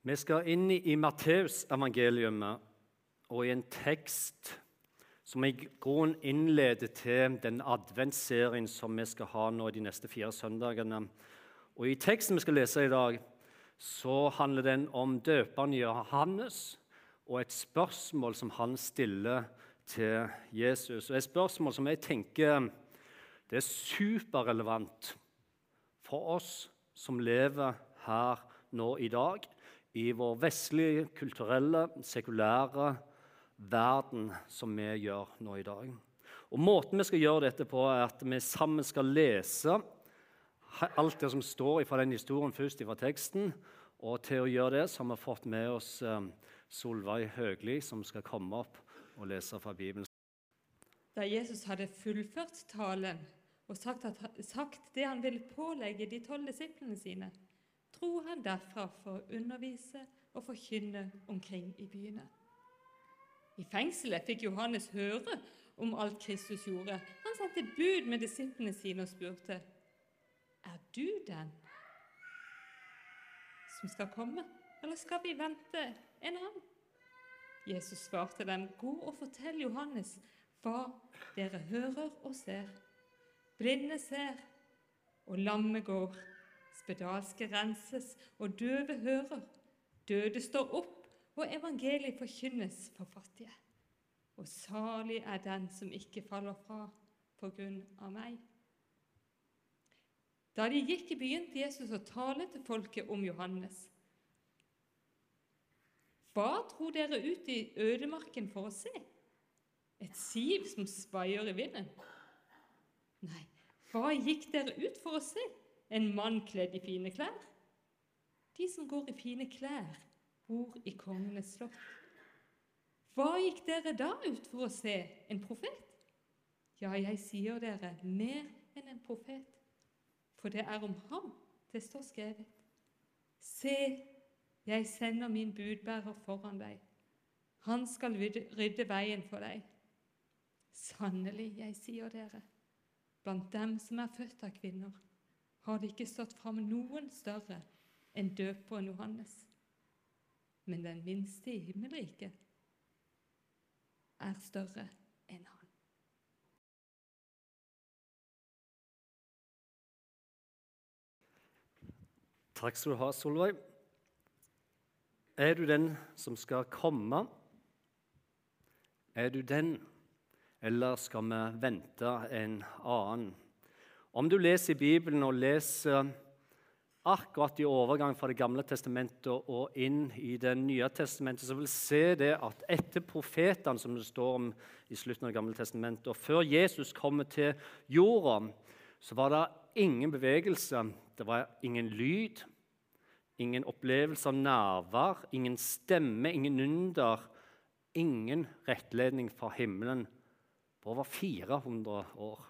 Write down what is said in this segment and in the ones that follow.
Vi skal inn i Matteusevangeliet og i en tekst som i grunnen innleder til den adventsserien som vi skal ha nå de neste fire søndagene. Og I teksten vi skal lese i dag, så handler den om døperen Johannes og et spørsmål som han stiller til Jesus. Og Et spørsmål som jeg tenker det er superrelevant for oss som lever her nå i dag i vår vestlige, kulturelle, sekulære verden som vi gjør nå i dag. Og Måten vi skal gjøre dette på, er at vi sammen skal lese alt det som står fra den historien først fra teksten. Og til å gjøre det så har vi fått med oss eh, Solveig Høgli, som skal komme opp og lese fra Bibelen. Da Jesus hadde fullført talen og sagt, at, sagt det han ville pålegge de tolv disiplene sine, dro han derfra for å undervise og forkynne omkring i byene. I fengselet fikk Johannes høre om alt Kristus gjorde. Han sendte bud med disiplene sine og spurte er du den som skal komme, eller skal vi vente en annen? Jesus svarte dem, gå og fortell Johannes hva dere hører og ser. Blinde ser, og lamme går spedalske renses, og døve hører. Døde står opp, og evangeliet forkynnes for fattige. Og salig er den som ikke faller fra på grunn av meg. Da de gikk, begynte Jesus å tale til folket om Johannes. Hva dro dere ut i ødemarken for å se? Et siv som svaier i vinden? Nei, hva gikk dere ut for å se? En mann kledd i fine klær. De som går i fine klær, bor i kongenes slott. Hva gikk dere da ut for å se? En profet? Ja, jeg sier dere, mer enn en profet. For det er om ham det står skrevet. Se, jeg sender min budbærer foran deg. Han skal rydde veien for deg. Sannelig, jeg sier dere, blant dem som er født av kvinner, har det ikke stått fram noen større enn døperen Johannes. Men den minste i himmelriket er større enn han. Takk skal du ha, Solveig. Er du den som skal komme? Er du den, eller skal vi vente en annen? Om du leser i Bibelen og leser akkurat i overgang fra Det gamle testamentet og inn i Det nye testamentet, så vil du se det at etter profetene, som det står om i slutten av Det gamle testamentet, og før Jesus kommer til jorda, så var det ingen bevegelse, det var ingen lyd, ingen opplevelse av nærvær, ingen stemme, ingen under, ingen rettledning fra himmelen på over 400 år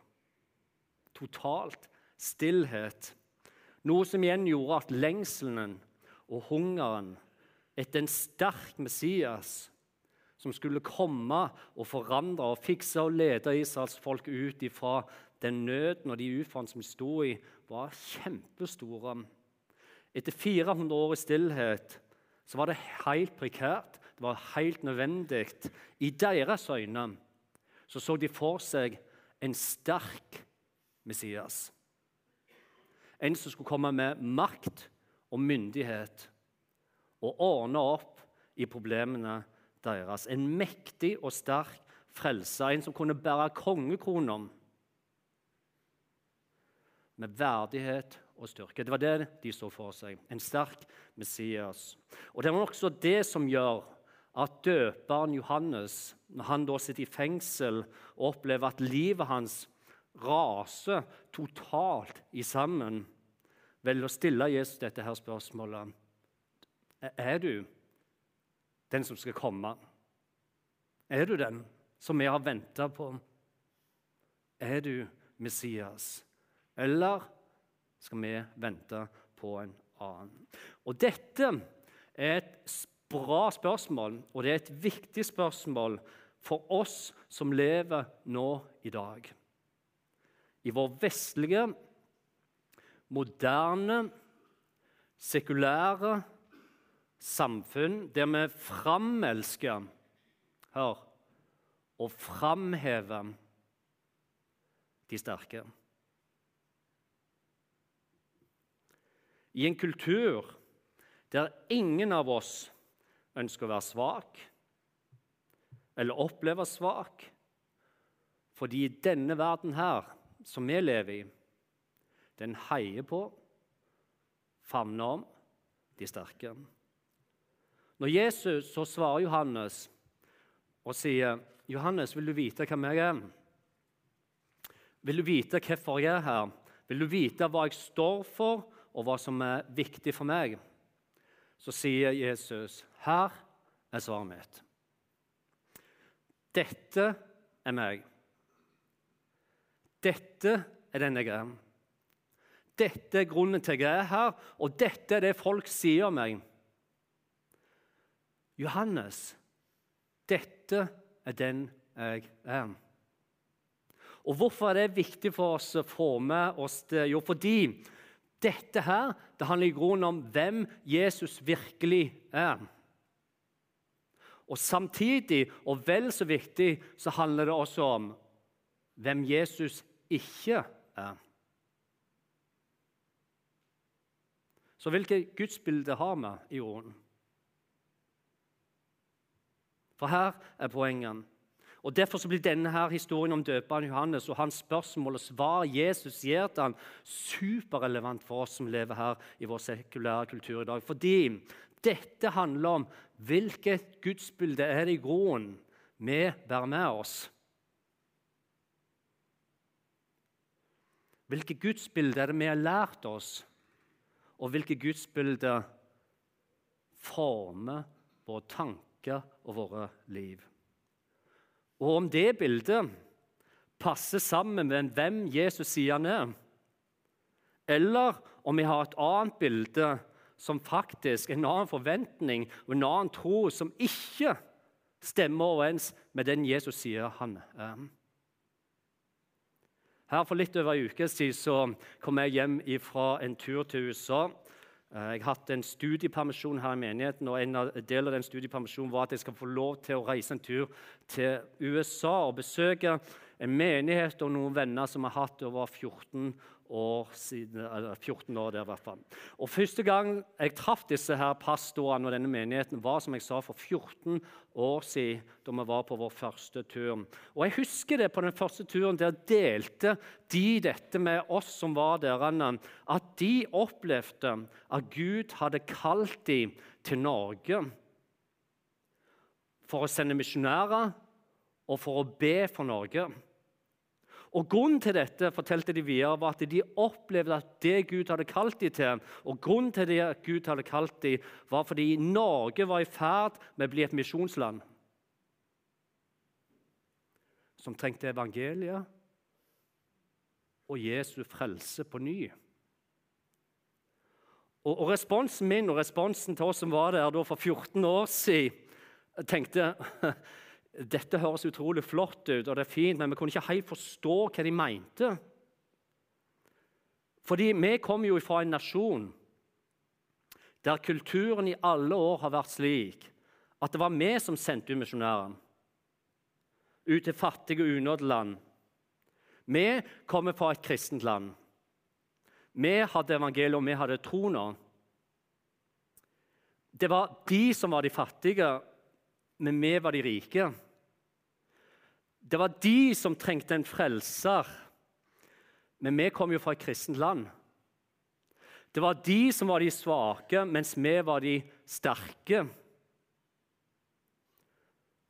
totalt stillhet. Noe som igjen gjorde at lengselen og hungeren etter en sterk Messias som skulle komme og forandre og fikse og lede Israels folk ut ifra den nøden og de ufaen som de sto i, var kjempestore. Etter 400 år i stillhet så var det helt prekært, det var helt nødvendig. I deres øyne så, så de for seg en sterk Messias. En som skulle komme med makt og myndighet og ordne opp i problemene deres. En mektig og sterk frelser, en som kunne bære kongekronen med verdighet og styrke. Det var det de så for seg. En sterk Messias. Og Det var også det som gjør at døperen Johannes, når han da sitter i fengsel og opplever at livet hans raser totalt i sammen, velger å stille Jesus dette her spørsmålet. Er du den som skal komme? Er du den som vi har venta på? Er du Messias? Eller skal vi vente på en annen? Og Dette er et bra spørsmål, og det er et viktig spørsmål for oss som lever nå i dag i vår vestlige, moderne, sekulære samfunn der vi framelsker Hør og framhever de sterke. I en kultur der ingen av oss ønsker å være svak eller oppleve svak, fordi denne verden her, som vi lever i, den heier på, favner om, de sterke. Når Jesus så svarer Johannes og sier, 'Johannes, vil du vite hvem jeg er?' 'Vil du vite hvorfor jeg er her?' 'Vil du vite hva jeg står for, og hva som er viktig for meg?' Så sier Jesus, 'Her er svaret mitt.' Dette er meg. Dette er den jeg er. Dette er grunnen til jeg er her, og dette er det folk sier om meg. Johannes, dette er den jeg er. Og Hvorfor er det viktig for oss å få med oss det? Jo, fordi dette her, det handler i grunnen om hvem Jesus virkelig er. Og Samtidig, og vel så viktig, så handler det også om hvem Jesus ikke er. Så hvilket gudsbilde har vi i jorden? For her er poenget. Og Derfor blir denne her historien om døperen Johannes og hans spørsmål og svar Jesus gir til han, superrelevant for oss som lever her i vår sekulære kultur i dag. Fordi dette handler om hvilket gudsbilde er det i grunnen vi bærer med oss. Hvilket gudsbilder er det vi har lært oss, og hvilke gudsbilder former våre tanker og våre liv. Og om det bildet passer sammen med hvem Jesus sier han er, eller om vi har et annet bilde som faktisk en annen forventning og en annen tro som ikke stemmer overens med den Jesus sier han er. Her For litt over en uke siden så kom jeg hjem fra en tur til USA. Eh, jeg har hatt en studiepermisjon her i menigheten, og en del av den studiepermisjonen var at jeg skal få lov til å reise en tur til USA og besøke en menighet og noen venner som har hatt over 14 år siden, 14 år der hvert fall. Og Første gang jeg traff disse her pastorene og denne menigheten, var som jeg sa, for 14 år siden, da vi var på vår første tur. Og Jeg husker det på den første turen. Der delte de dette med oss som var der, at de opplevde at Gud hadde kalt dem til Norge for å sende misjonærer og for å be for Norge. Og Grunnen til dette fortalte de videre, var at de opplevde at det Gud hadde kalt dem til, og grunnen til det Gud hadde kalt dem, var fordi Norge var i ferd med å bli et misjonsland som trengte evangeliet og Jesu frelse på ny. Og, og, Responsen min og responsen til oss som var der for 14 år siden, tenkte dette høres utrolig flott ut, og det er fint, men vi kunne ikke helt forstå hva de mente. Fordi vi kommer jo fra en nasjon der kulturen i alle år har vært slik at det var vi som sendte ut misjonærene ut til fattige og unådde land. Vi kommer fra et kristent land. Vi hadde evangeliet, og vi hadde troen. Det var de som var de fattige, men vi var de rike. Det var de som trengte en frelser, men vi kom jo fra et kristent land. Det var de som var de svake, mens vi var de sterke.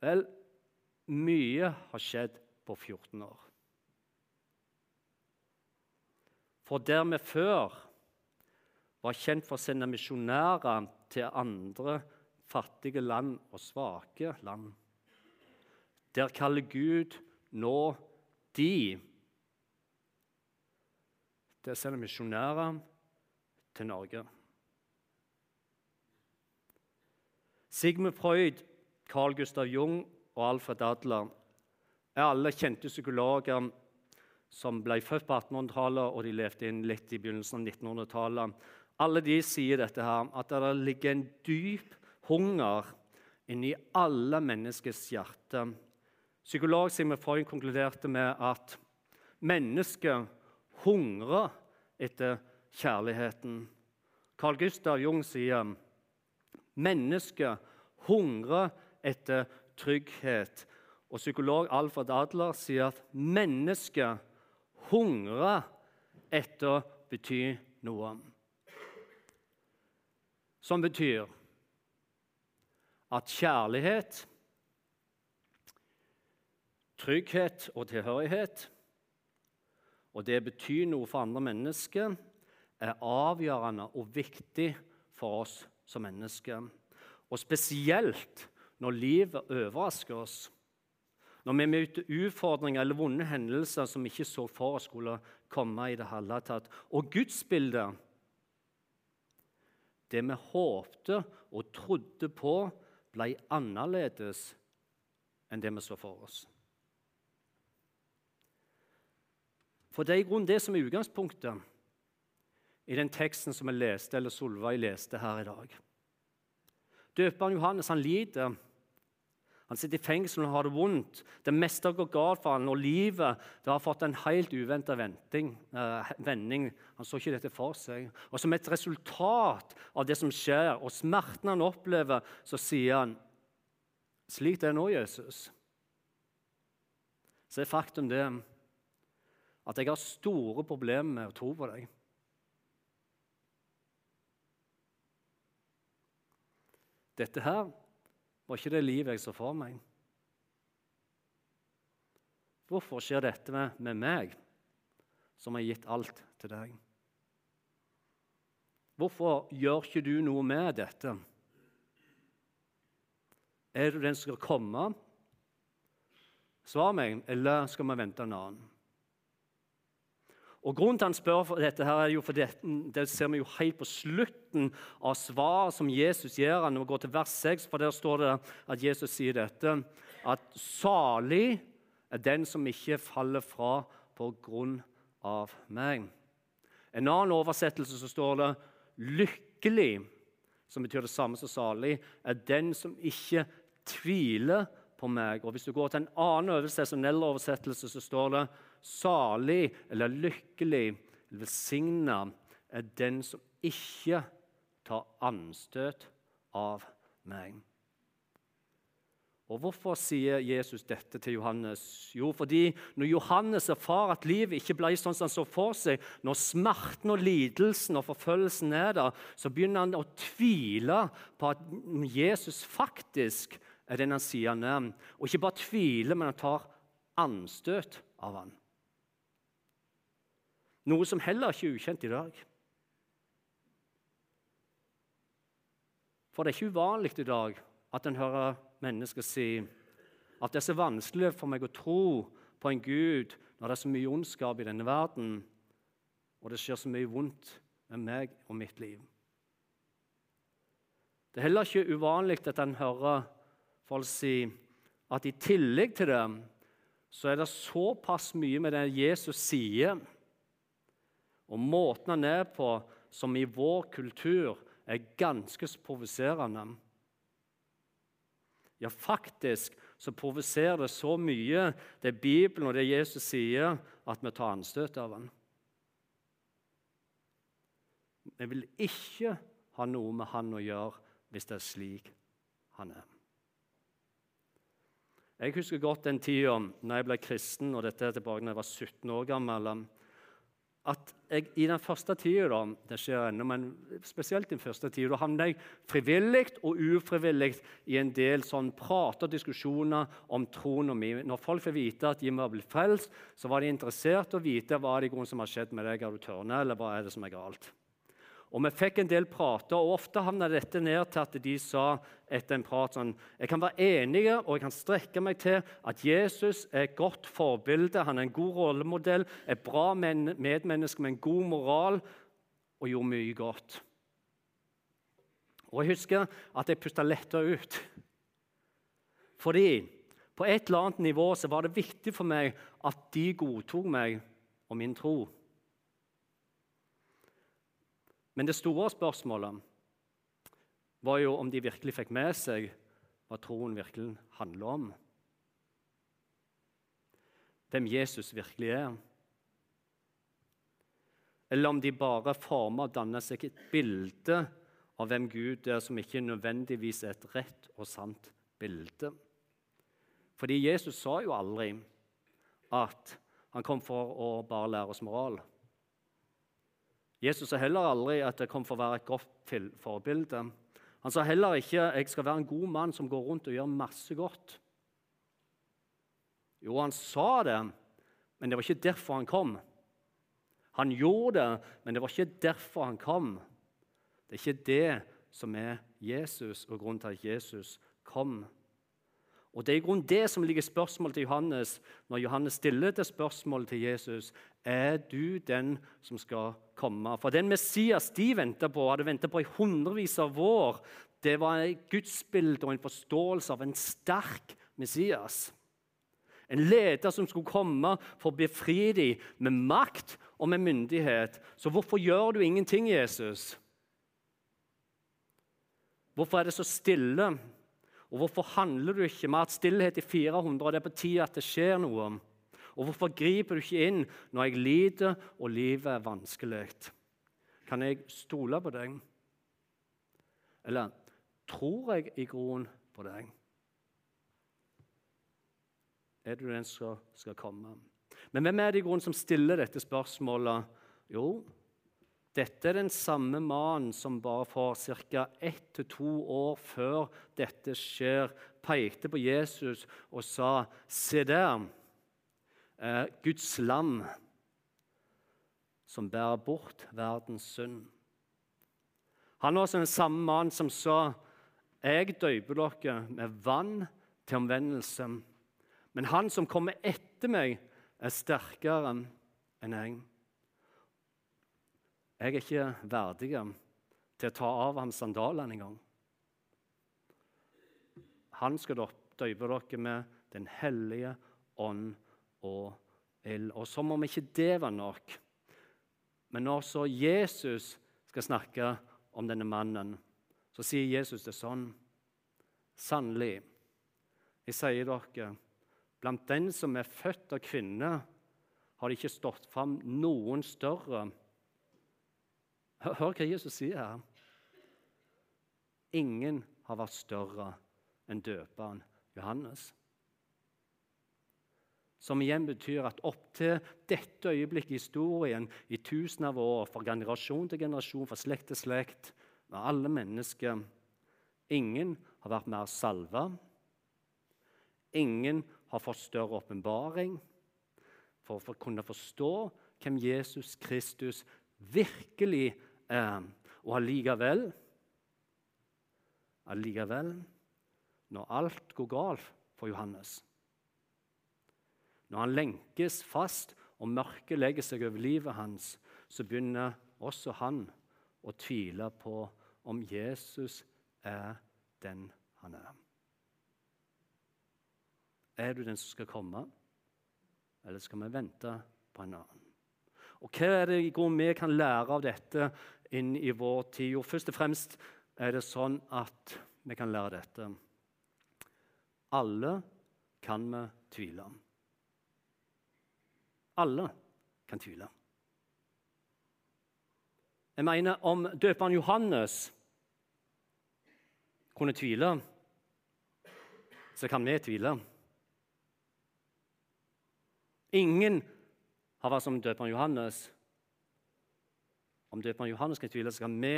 Vel, mye har skjedd på 14 år. For der vi før var kjent for å sende misjonærer til andre fattige land og svake land der kaller Gud nå de til å sende misjonærer til Norge. Sigmund Freud, Carl Gustav Jung og Alfred Adler er alle kjente psykologer som ble født på 1800-tallet, og de levde inn litt i begynnelsen av 1900-tallet. Alle de sier dette her, at det ligger en dyp hunger inni alle menneskets hjerte. Psykolog Sigmund Freud konkluderte med at mennesket hungrer etter kjærligheten. Carl Gustav Jung sier mennesket hungrer etter trygghet. Og psykolog Alfred Adler sier at mennesket hungrer etter å bety noe. Som betyr at kjærlighet, trygghet og tilhørighet og det betyr noe for andre mennesker, er avgjørende og viktig for oss som mennesker. Og spesielt når livet overrasker oss. Når vi møter utfordringer eller vonde hendelser som vi ikke så for oss skulle komme i det hele tatt. Og gudsbildet, det vi håpte og trodde på, ble annerledes enn det vi så for oss. For det er i grunnen det som er utgangspunktet i den teksten som jeg leste, eller Solveig leste her i dag. Døperen Johannes han lider. Han sitter i fengsel og har det vondt. Det meste går galt for han, og livet det har fått en helt uventa eh, vending. Han så ikke dette for seg. Og Som et resultat av det som skjer, og smerten han opplever, så sier han slik det er nå, Jesus. Så er faktum det at jeg har store problemer med å tro på deg. Dette her var ikke det livet jeg så for meg. Hvorfor skjer dette med, med meg, som har gitt alt til deg? Hvorfor gjør ikke du noe med dette? Er du den som skal komme? Svar meg, eller skal vi vente en annen? Og Grunnen til han spør for dette, her er jo for det, det ser vi jo helt på slutten av svaret som Jesus gir når vi går til vers 6, for Der står det at Jesus sier dette, at salig er den som ikke faller fra på grunn av meg. En annen oversettelse så står det lykkelig, som betyr det samme som salig, er den som ikke tviler på meg. Og Hvis du går til en annen oversettelse, en eldre oversettelse, så står det Salig eller lykkelig eller velsigna er den som ikke tar anstøt av meg. Og Hvorfor sier Jesus dette til Johannes? Jo, fordi når Johannes erfarer at livet ikke ble sånn som han så for seg, når smerten og lidelsen og forfølgelsen er der, så begynner han å tvile på at Jesus faktisk er den han sier han er. Og ikke bare tvile, men han tar anstøt av han. Noe som heller ikke er ukjent i dag. For det er ikke uvanlig i dag at en hører mennesker si at det er så vanskelig for meg å tro på en Gud når det er så mye ondskap i denne verden, og det skjer så mye vondt med meg og mitt liv. Det er heller ikke uvanlig at en hører folk si at i tillegg til det så er det såpass mye med det Jesus sier, og måten han er på, som i vår kultur er ganske provoserende. Ja, faktisk så provoserer det så mye, det Bibelen og det Jesus sier, at vi tar anstøt av han. Vi vil ikke ha noe med han å gjøre hvis det er slik han er. Jeg husker godt den tida da jeg ble kristen, og dette er tilbake da jeg var 17 år gammel at jeg i den første tida det skjer ennå, men spesielt den første tida, havnet jeg frivillig og ufrivillig i en del sånn prat og diskusjoner om troen og min. Når folk får vite at de må bli frelst, så var de interessert i å vite hva det som har skjedd med deg. Er du tørne, eller hva er det som er galt? Og Vi fikk en del prater, og ofte havna dette ned til at de sa etter en prat sånn Jeg kan være enig og jeg kan strekke meg til at Jesus er et godt forbilde, han er en god rollemodell, et bra medmenneske med en god moral og gjorde mye godt. Og Jeg husker at jeg pusta lettere ut. Fordi på et eller annet nivå så var det viktig for meg at de godtok meg og min tro. Men det store spørsmålet var jo om de virkelig fikk med seg hva troen virkelig handler om. Hvem Jesus virkelig er. Eller om de bare former og danner seg et bilde av hvem Gud er, som ikke nødvendigvis er et rett og sant bilde. Fordi Jesus sa jo aldri at han kom for å bare lære oss moral. Jesus sa heller aldri at det kom for å være et godt forbilde. Han sa heller ikke jeg skal være en god mann som går rundt og gjør masse godt. Jo, han sa det, men det var ikke derfor han kom. Han gjorde det, men det var ikke derfor han kom. Det er ikke det som er Jesus og grunnen til at Jesus kom. Og Det er i grunnen det som ligger spørsmålet til Johannes når Johannes stiller det spørsmålet til Jesus. Er du den som skal komme? For den Messias de venta på, hadde venta på i hundrevis av år, det var et gudsbilde og en forståelse av en sterk Messias. En leder som skulle komme for å befri dem med makt og med myndighet. Så hvorfor gjør du ingenting, Jesus? Hvorfor er det så stille? Og hvorfor handler du ikke? Har hatt stillhet i 400, og det er på tide at det skjer noe. Og hvorfor griper du ikke inn når jeg lider og livet er vanskelig? Kan jeg stole på deg? Eller tror jeg i grunnen på deg? Er du den som skal komme? Men hvem er det i grunnen som stiller dette spørsmålet? Jo, dette er den samme mannen som bare for ca. ett til to år før dette skjer, pekte på Jesus og sa, 'Se der, eh, Guds lam som bærer bort verdens synd'. Han var også den samme mannen som sa, 'Jeg døper dere med vann til omvendelse', men han som kommer etter meg, er sterkere enn jeg. Jeg er ikke verdig til å ta av ham sandalene engang. Han skal døype dere med Den hellige ånd og ild. Og som om ikke det var nok. Men når så Jesus skal snakke om denne mannen, så sier Jesus det sånn Sannelig, jeg sier dere, blant den som er født av kvinne, har det ikke stått fram noen større hør hva Jesus sier her. Ingen har vært større enn døperen Johannes. Som igjen betyr at opp til dette øyeblikket i historien, i tusen av år, fra generasjon til generasjon, fra slekt til slekt, med alle mennesker Ingen har vært mer salva. Ingen har fått større åpenbaring for å kunne forstå hvem Jesus Kristus virkelig er og allikevel Allikevel, når alt går galt for Johannes Når han lenkes fast og mørket legger seg over livet hans, så begynner også han å tvile på om Jesus er den han er. Er du den som skal komme, eller skal vi vente på en annen? Og Hva er det vi kan lære av dette inn i vår tid? Og først og fremst er det sånn at vi kan lære dette. Alle kan vi tvile. Alle kan tvile. Jeg mener, om døperen Johannes kunne tvile, så kan vi tvile. Ingen har vært som døperen Johannes. Om døperen Johannes kan tvile, så kan vi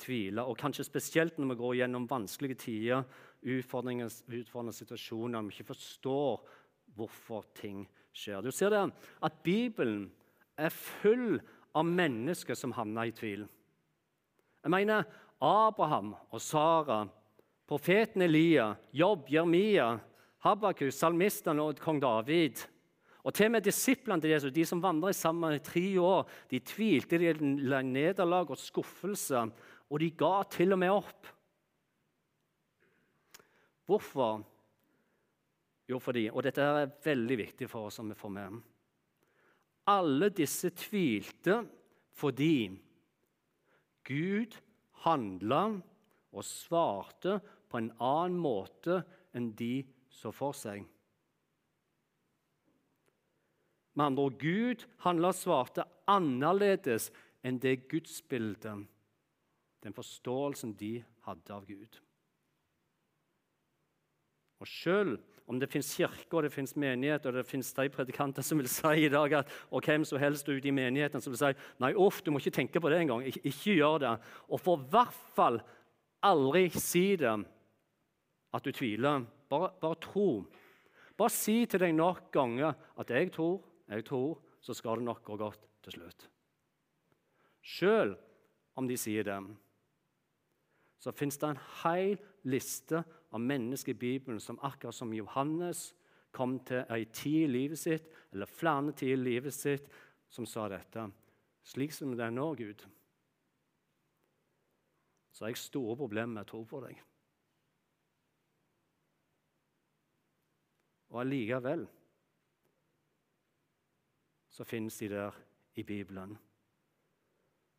tvile. Og kanskje spesielt når vi går gjennom vanskelige tider, utfordrende situasjoner, vi ikke forstår hvorfor ting skjer. Du ser det at Bibelen er full av mennesker som havner i tvil. Jeg mener Abraham og Sara, profeten Elia, Jobb, Jeremia, Habakus, salmistene og kong David. Og til og med disiplene til Jesus, de som vandret sammen i tre år, de tvilte, de la nederlag og skuffelse, og de ga til og med opp. Hvorfor? Jo, fordi, og dette er veldig viktig for oss som vi får med Alle disse tvilte fordi Gud handla og svarte på en annen måte enn de så for seg. Med andre ord, Gud handla og svarte annerledes enn det gudsbildet, den forståelsen de hadde av Gud. Og selv om det fins kirker og det finnes menigheter, og det fins de predikanter som vil si i dag at, og hvem som helst ute i menigheten som vil si nei, uff, du må ikke tenke på det engang. Ik ikke gjør det. Og for hvert fall aldri si det at du tviler. Bare, bare tro. Bare si til deg nok ganger at 'jeg tror, jeg tror', så skal det nok gå godt til slutt. Selv om de sier det, så fins det en hel liste av mennesker i Bibelen som akkurat som Johannes kom til ei tid i livet sitt, eller flere tider i livet sitt, som sa dette. Slik som det er nå, Gud, så har jeg store problemer med å tro på deg. Og allikevel så finnes de der i Bibelen.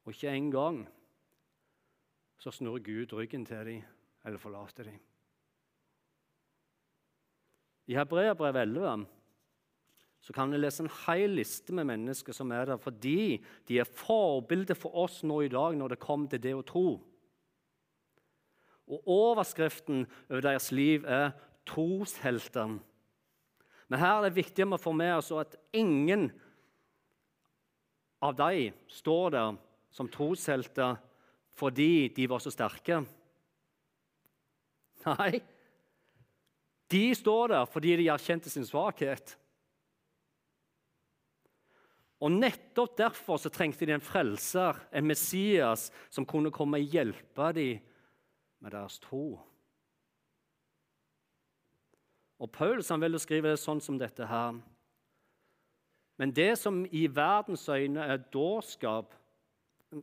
Og ikke engang så snur Gud ryggen til dem eller forlater dem. I Hebreabrev 11 så kan vi lese en hel liste med mennesker som er der fordi de er forbilder for oss nå i dag når det kommer til det å tro. Og Overskriften over deres liv er 'troshelter'. Men her er det viktig å få med oss at ingen av dem står der som troshelter fordi de var så sterke. Nei, de står der fordi de erkjente sin svakhet. Og Nettopp derfor så trengte de en frelser, en Messias, som kunne komme og hjelpe dem med deres tro. Og Paulus han vil skrive det sånn som dette her. Men det som i verdens øyne er dårskap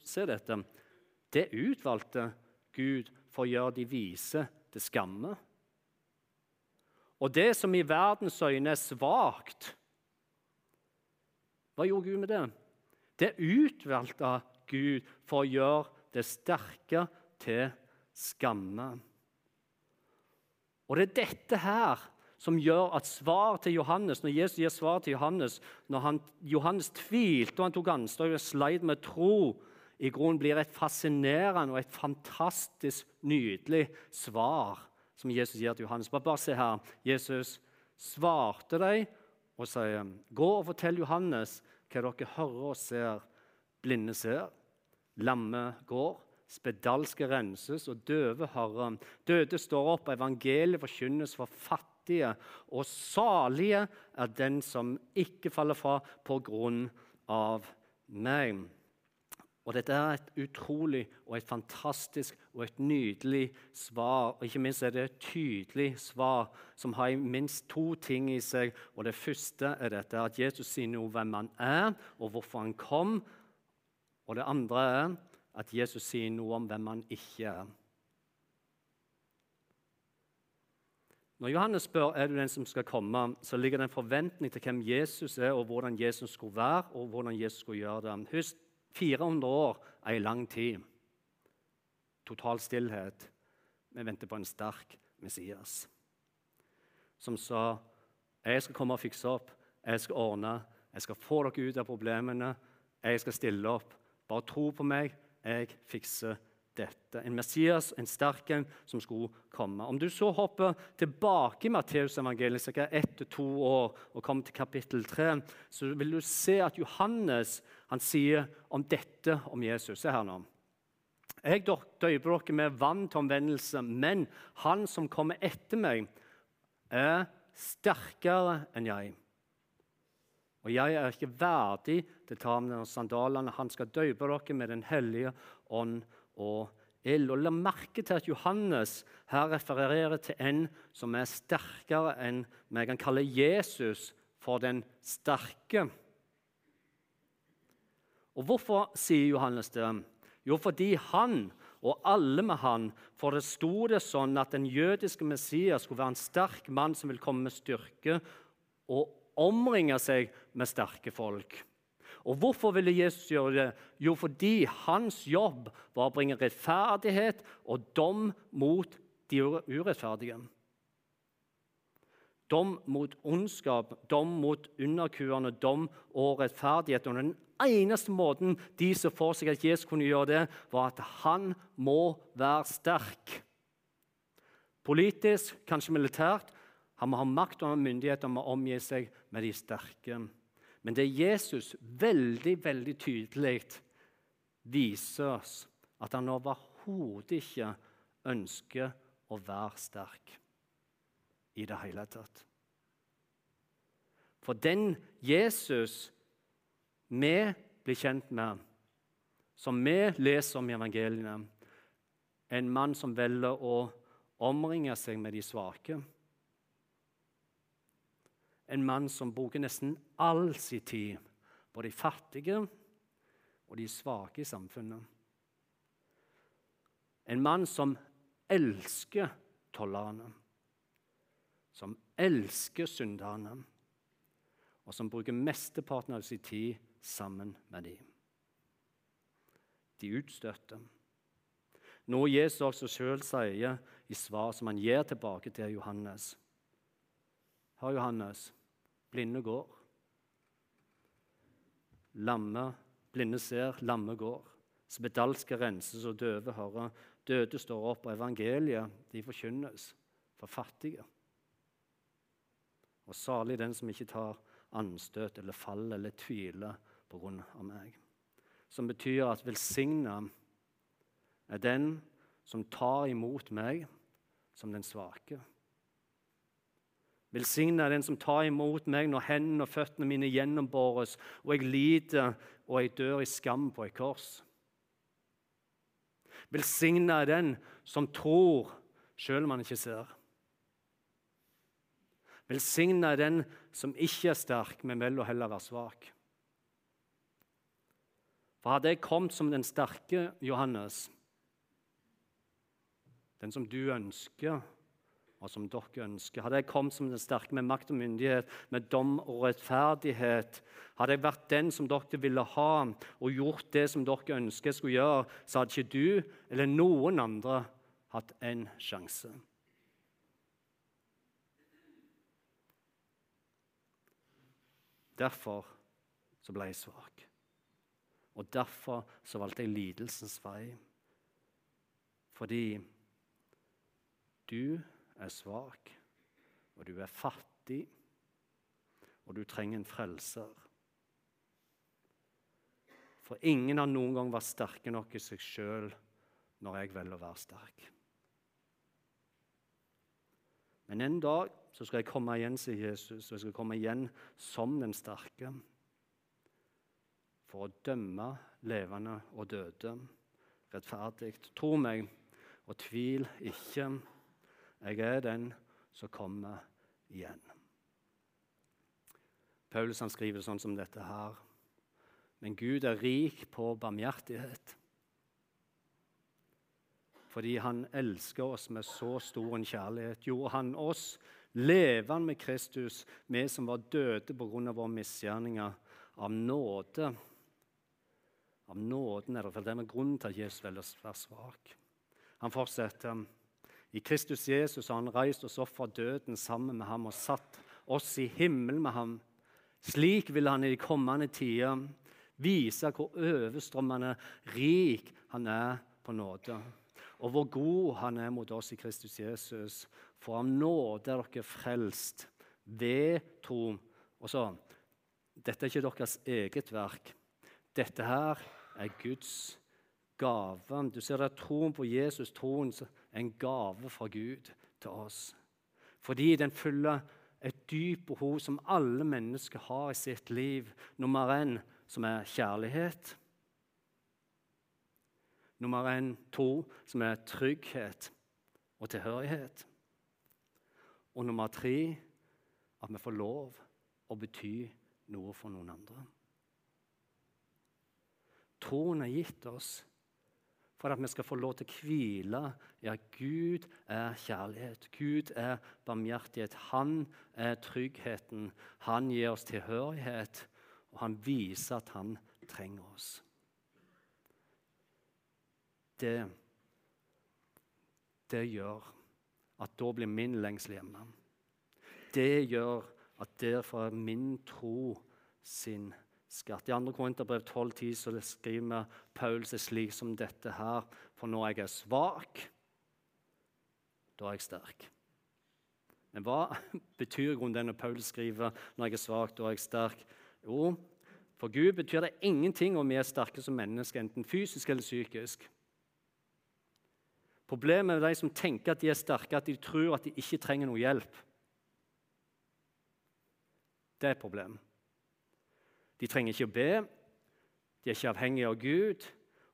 Se dette. Det utvalgte Gud for å gjøre de vise til skamme. Og det som i verdens øyne er svakt Hva gjorde Gud med det? Det utvalgte Gud for å gjøre det sterke til skamme. Og det er dette her som gjør at svar til Johannes, når Jesus gir svar til Johannes Når han, Johannes tvilte og han tok ansvar og sleit med tro, i grunnen blir et fascinerende og et fantastisk nydelig svar som Jesus gir til Johannes. Bare, bare se her. Jesus svarte dem og sier, 'Gå og fortell Johannes hva dere hører og ser.' Blinde ser, lamme går, spedalske renses og døve hører. Døde står opp, evangeliet forkynnes for fattige, og salige er den som ikke faller fra på grunn av meg. Og Dette er et utrolig og et fantastisk og et nydelig svar. Og ikke minst er det et tydelig svar som har minst to ting i seg. Og Det første er dette at Jesus sier noe om hvem han er, og hvorfor han kom. Og det andre er at Jesus sier noe om hvem han ikke er. Når Johannes spør er du den som skal komme, så ligger det en forventning til hvem Jesus er, og hvordan Jesus skulle være og hvordan Jesus skulle gjøre det. Husk 400 år er en lang tid. Total stillhet. Vi venter på en sterk Messias som sa jeg skal komme og fikse opp, jeg skal ordne, jeg skal få dere ut av problemene, jeg skal stille opp. Bare tro på meg, jeg fikser dette. En Messias, en sterk en, som skulle komme. Om du så hopper tilbake i Matteusevangeliet ca. ett til to år og kommer til kapittel 3, så vil du se at Johannes han sier om dette om Jesus. Se her nå. Jeg døyper dere med vann til omvendelse, men han som kommer etter meg, er sterkere enn jeg. Og jeg er ikke verdig til å ta med sandalene. Han skal døype dere med Den hellige ånd og ild. Og La merke til at Johannes her refererer til en som er sterkere enn vi kan kalle Jesus for den sterke. Og Hvorfor sier Johannes det? Jo, fordi han og alle med han, for det sånn at den jødiske Messias skulle være en sterk mann som vil komme med styrke og omringe seg med sterke folk. Og hvorfor ville Jesus gjøre det? Jo, fordi hans jobb var å bringe rettferdighet og dom mot de urettferdige. Dom mot ondskap, dom mot underkuerne, dom og rettferdighet. Og den eneste måten de så for seg at Jesus kunne gjøre det, var at han må være sterk. Politisk, kanskje militært. Han må ha makt og myndighet og må omgi seg med de sterke. Men det Jesus veldig, veldig tydelig viser oss at han overhodet ikke ønsker å være sterk i det hele tatt. For den Jesus vi blir kjent med, som vi leser om i evangeliene, en mann som velger å omringe seg med de svake en mann som bruker nesten all sin tid på de fattige og de svake i samfunnet. En mann som elsker tollerne, som elsker synderne, og som bruker mesteparten av sin tid sammen med dem. De utstøtte. Noe Jesus også sjøl sier i svar som han gir tilbake til Johannes. Hør, Johannes, blinde går. Lamme, blinde ser, lamme går. Spedalske renses og døve hører. Døde står opp, og evangeliet de forkynnes for fattige. Og salig den som ikke tar anstøt eller faller eller tviler på grunn av meg. Som betyr at velsigna er den som tar imot meg som den svake. Velsigna den som tar imot meg når hendene og føttene mine gjennombåres, og jeg lider og jeg dør i skam på et kors. Velsigna er den som tror selv om han ikke ser. Velsigna er den som ikke er sterk, men vel å heller være svak. For hadde jeg kommet som den sterke Johannes, den som du ønsker og som dere ønsker. Hadde jeg kommet som den sterke med makt og myndighet, med dom og rettferdighet, hadde jeg vært den som dere ville ha, og gjort det som dere ønsker jeg skulle gjøre, så hadde ikke du eller noen andre hatt en sjanse. Derfor så ble jeg svak. Og derfor så valgte jeg lidelsens vei. Fordi du er svak, og du er fattig, og du trenger en frelser. For ingen har noen gang vært sterke nok i seg sjøl når jeg velger å være sterk. Men en dag så skal jeg komme igjen, sier Jesus, og jeg skal komme igjen som den sterke. For å dømme levende og døde rettferdig. Tro meg, og tvil ikke. Jeg er den som kommer igjen. Paulus han skriver sånn som dette her. Men Gud er rik på barmhjertighet. Fordi han elsker oss med så stor en kjærlighet, gjorde han oss levende med Kristus, vi som var døde pga. våre misgjerninger, av nåde. Av nåden er det for det med grunnen til at Jesus velger å være svak. Han fortsetter. I Kristus Jesus har han reist oss opp fra døden sammen med ham og satt oss i himmelen med ham. Slik vil han i de kommende tider vise hvor overstrømmende rik han er på nåde, og hvor god han er mot oss i Kristus Jesus. For av nåde er dere frelst ved tro. Og så Dette er ikke deres eget verk. Dette her er Guds gave. Du ser det troen på Jesus, troen en gave fra Gud til oss. Fordi den fyller et dypt behov som alle mennesker har i sitt liv. Nummer én, som er kjærlighet. Nummer én, to, som er trygghet og tilhørighet. Og nummer tre, at vi får lov å bety noe for noen andre. Troen er gitt oss for at vi skal få lov til å hvile i at Gud er kjærlighet. Gud er barmhjertighet. Han er tryggheten. Han gir oss tilhørighet. og han viser at han trenger oss. Det, det gjør at da blir min lengsel hjemme. Det gjør at derfor er min tro sin skatt. I 2. Korinterbrev 12,10 så skriver Paulus er slik som dette her. For når jeg er svak, da er jeg sterk. Men hva betyr grunnen det når Paulus skriver når jeg er svak, da er jeg sterk? Jo, for Gud betyr det ingenting om vi er sterke som mennesker, enten fysisk eller psykisk. Problemet er de som tenker at de er sterke, at de tror at de ikke trenger noe hjelp. Det er et problem. De trenger ikke å be, de er ikke avhengige av Gud,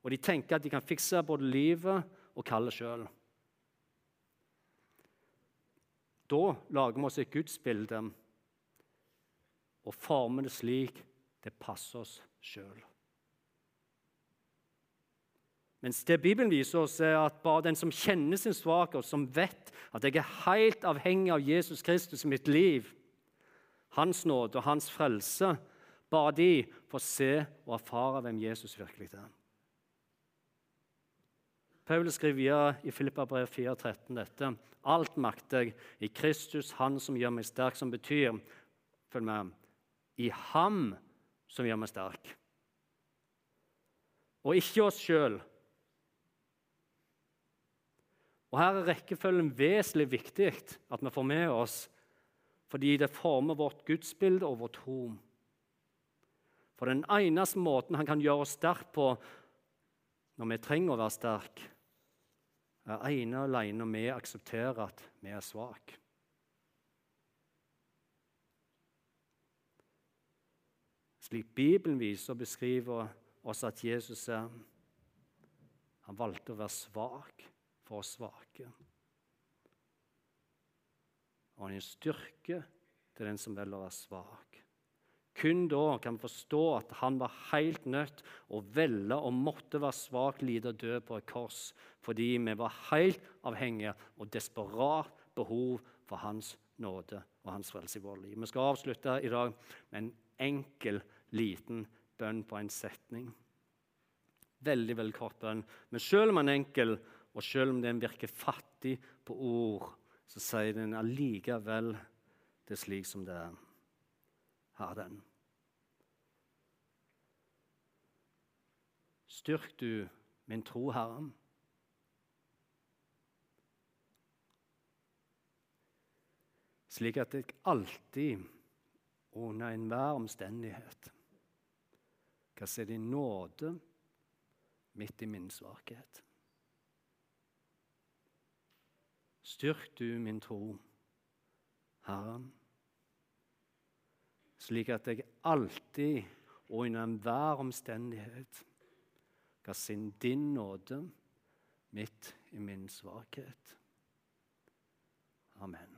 og de tenker at de kan fikse både livet og kallet sjøl. Da lager vi oss et gudsbilde og former det slik det passer oss sjøl. Mens det Bibelen viser oss, er at bare den som kjenner sin svakhet, som vet at jeg er helt avhengig av Jesus Kristus i mitt liv, hans nåde og hans frelse, bare de får se og erfare hvem Jesus virkelig er. Paulus skriver videre i Filippa brev 4,13 dette. Alt makter i Kristus, Han som gjør meg sterk, som betyr Følg med. I Ham som gjør meg sterk. Og ikke oss sjøl. Og Her er rekkefølgen vesentlig viktig at vi får med oss, fordi det former vårt gudsbilde og vår tro. For den eneste måten han kan gjøre oss sterke på når vi trenger å være sterke, er ene og alene når vi aksepterer at vi er svake. Slik Bibelen viser og beskriver oss at Jesus er Han valgte å være svak for oss svake. Og han gir styrke til den som velger å være svak. Kun da kan vi forstå at han var helt nødt å velge og måtte være svak, lide og dø på et kors, fordi vi var helt avhengige og desperat behov for hans nåde og hans frelse i vårt liv. Vi skal avslutte i dag med en enkel liten bønn på en setning. Veldig veldig kort bønn. Men selv om den er enkel, og selv om den virker fattig på ord, så sier den allikevel det slik som det er. Har den. Styrk du min tro, Herre. Slik at jeg alltid, under enhver omstendighet, kan se din nåde midt i min svakhet. Styrk du min tro, Herren, slik at jeg alltid og under enhver omstendighet ga sin din nåde midt i min svakhet. Amen.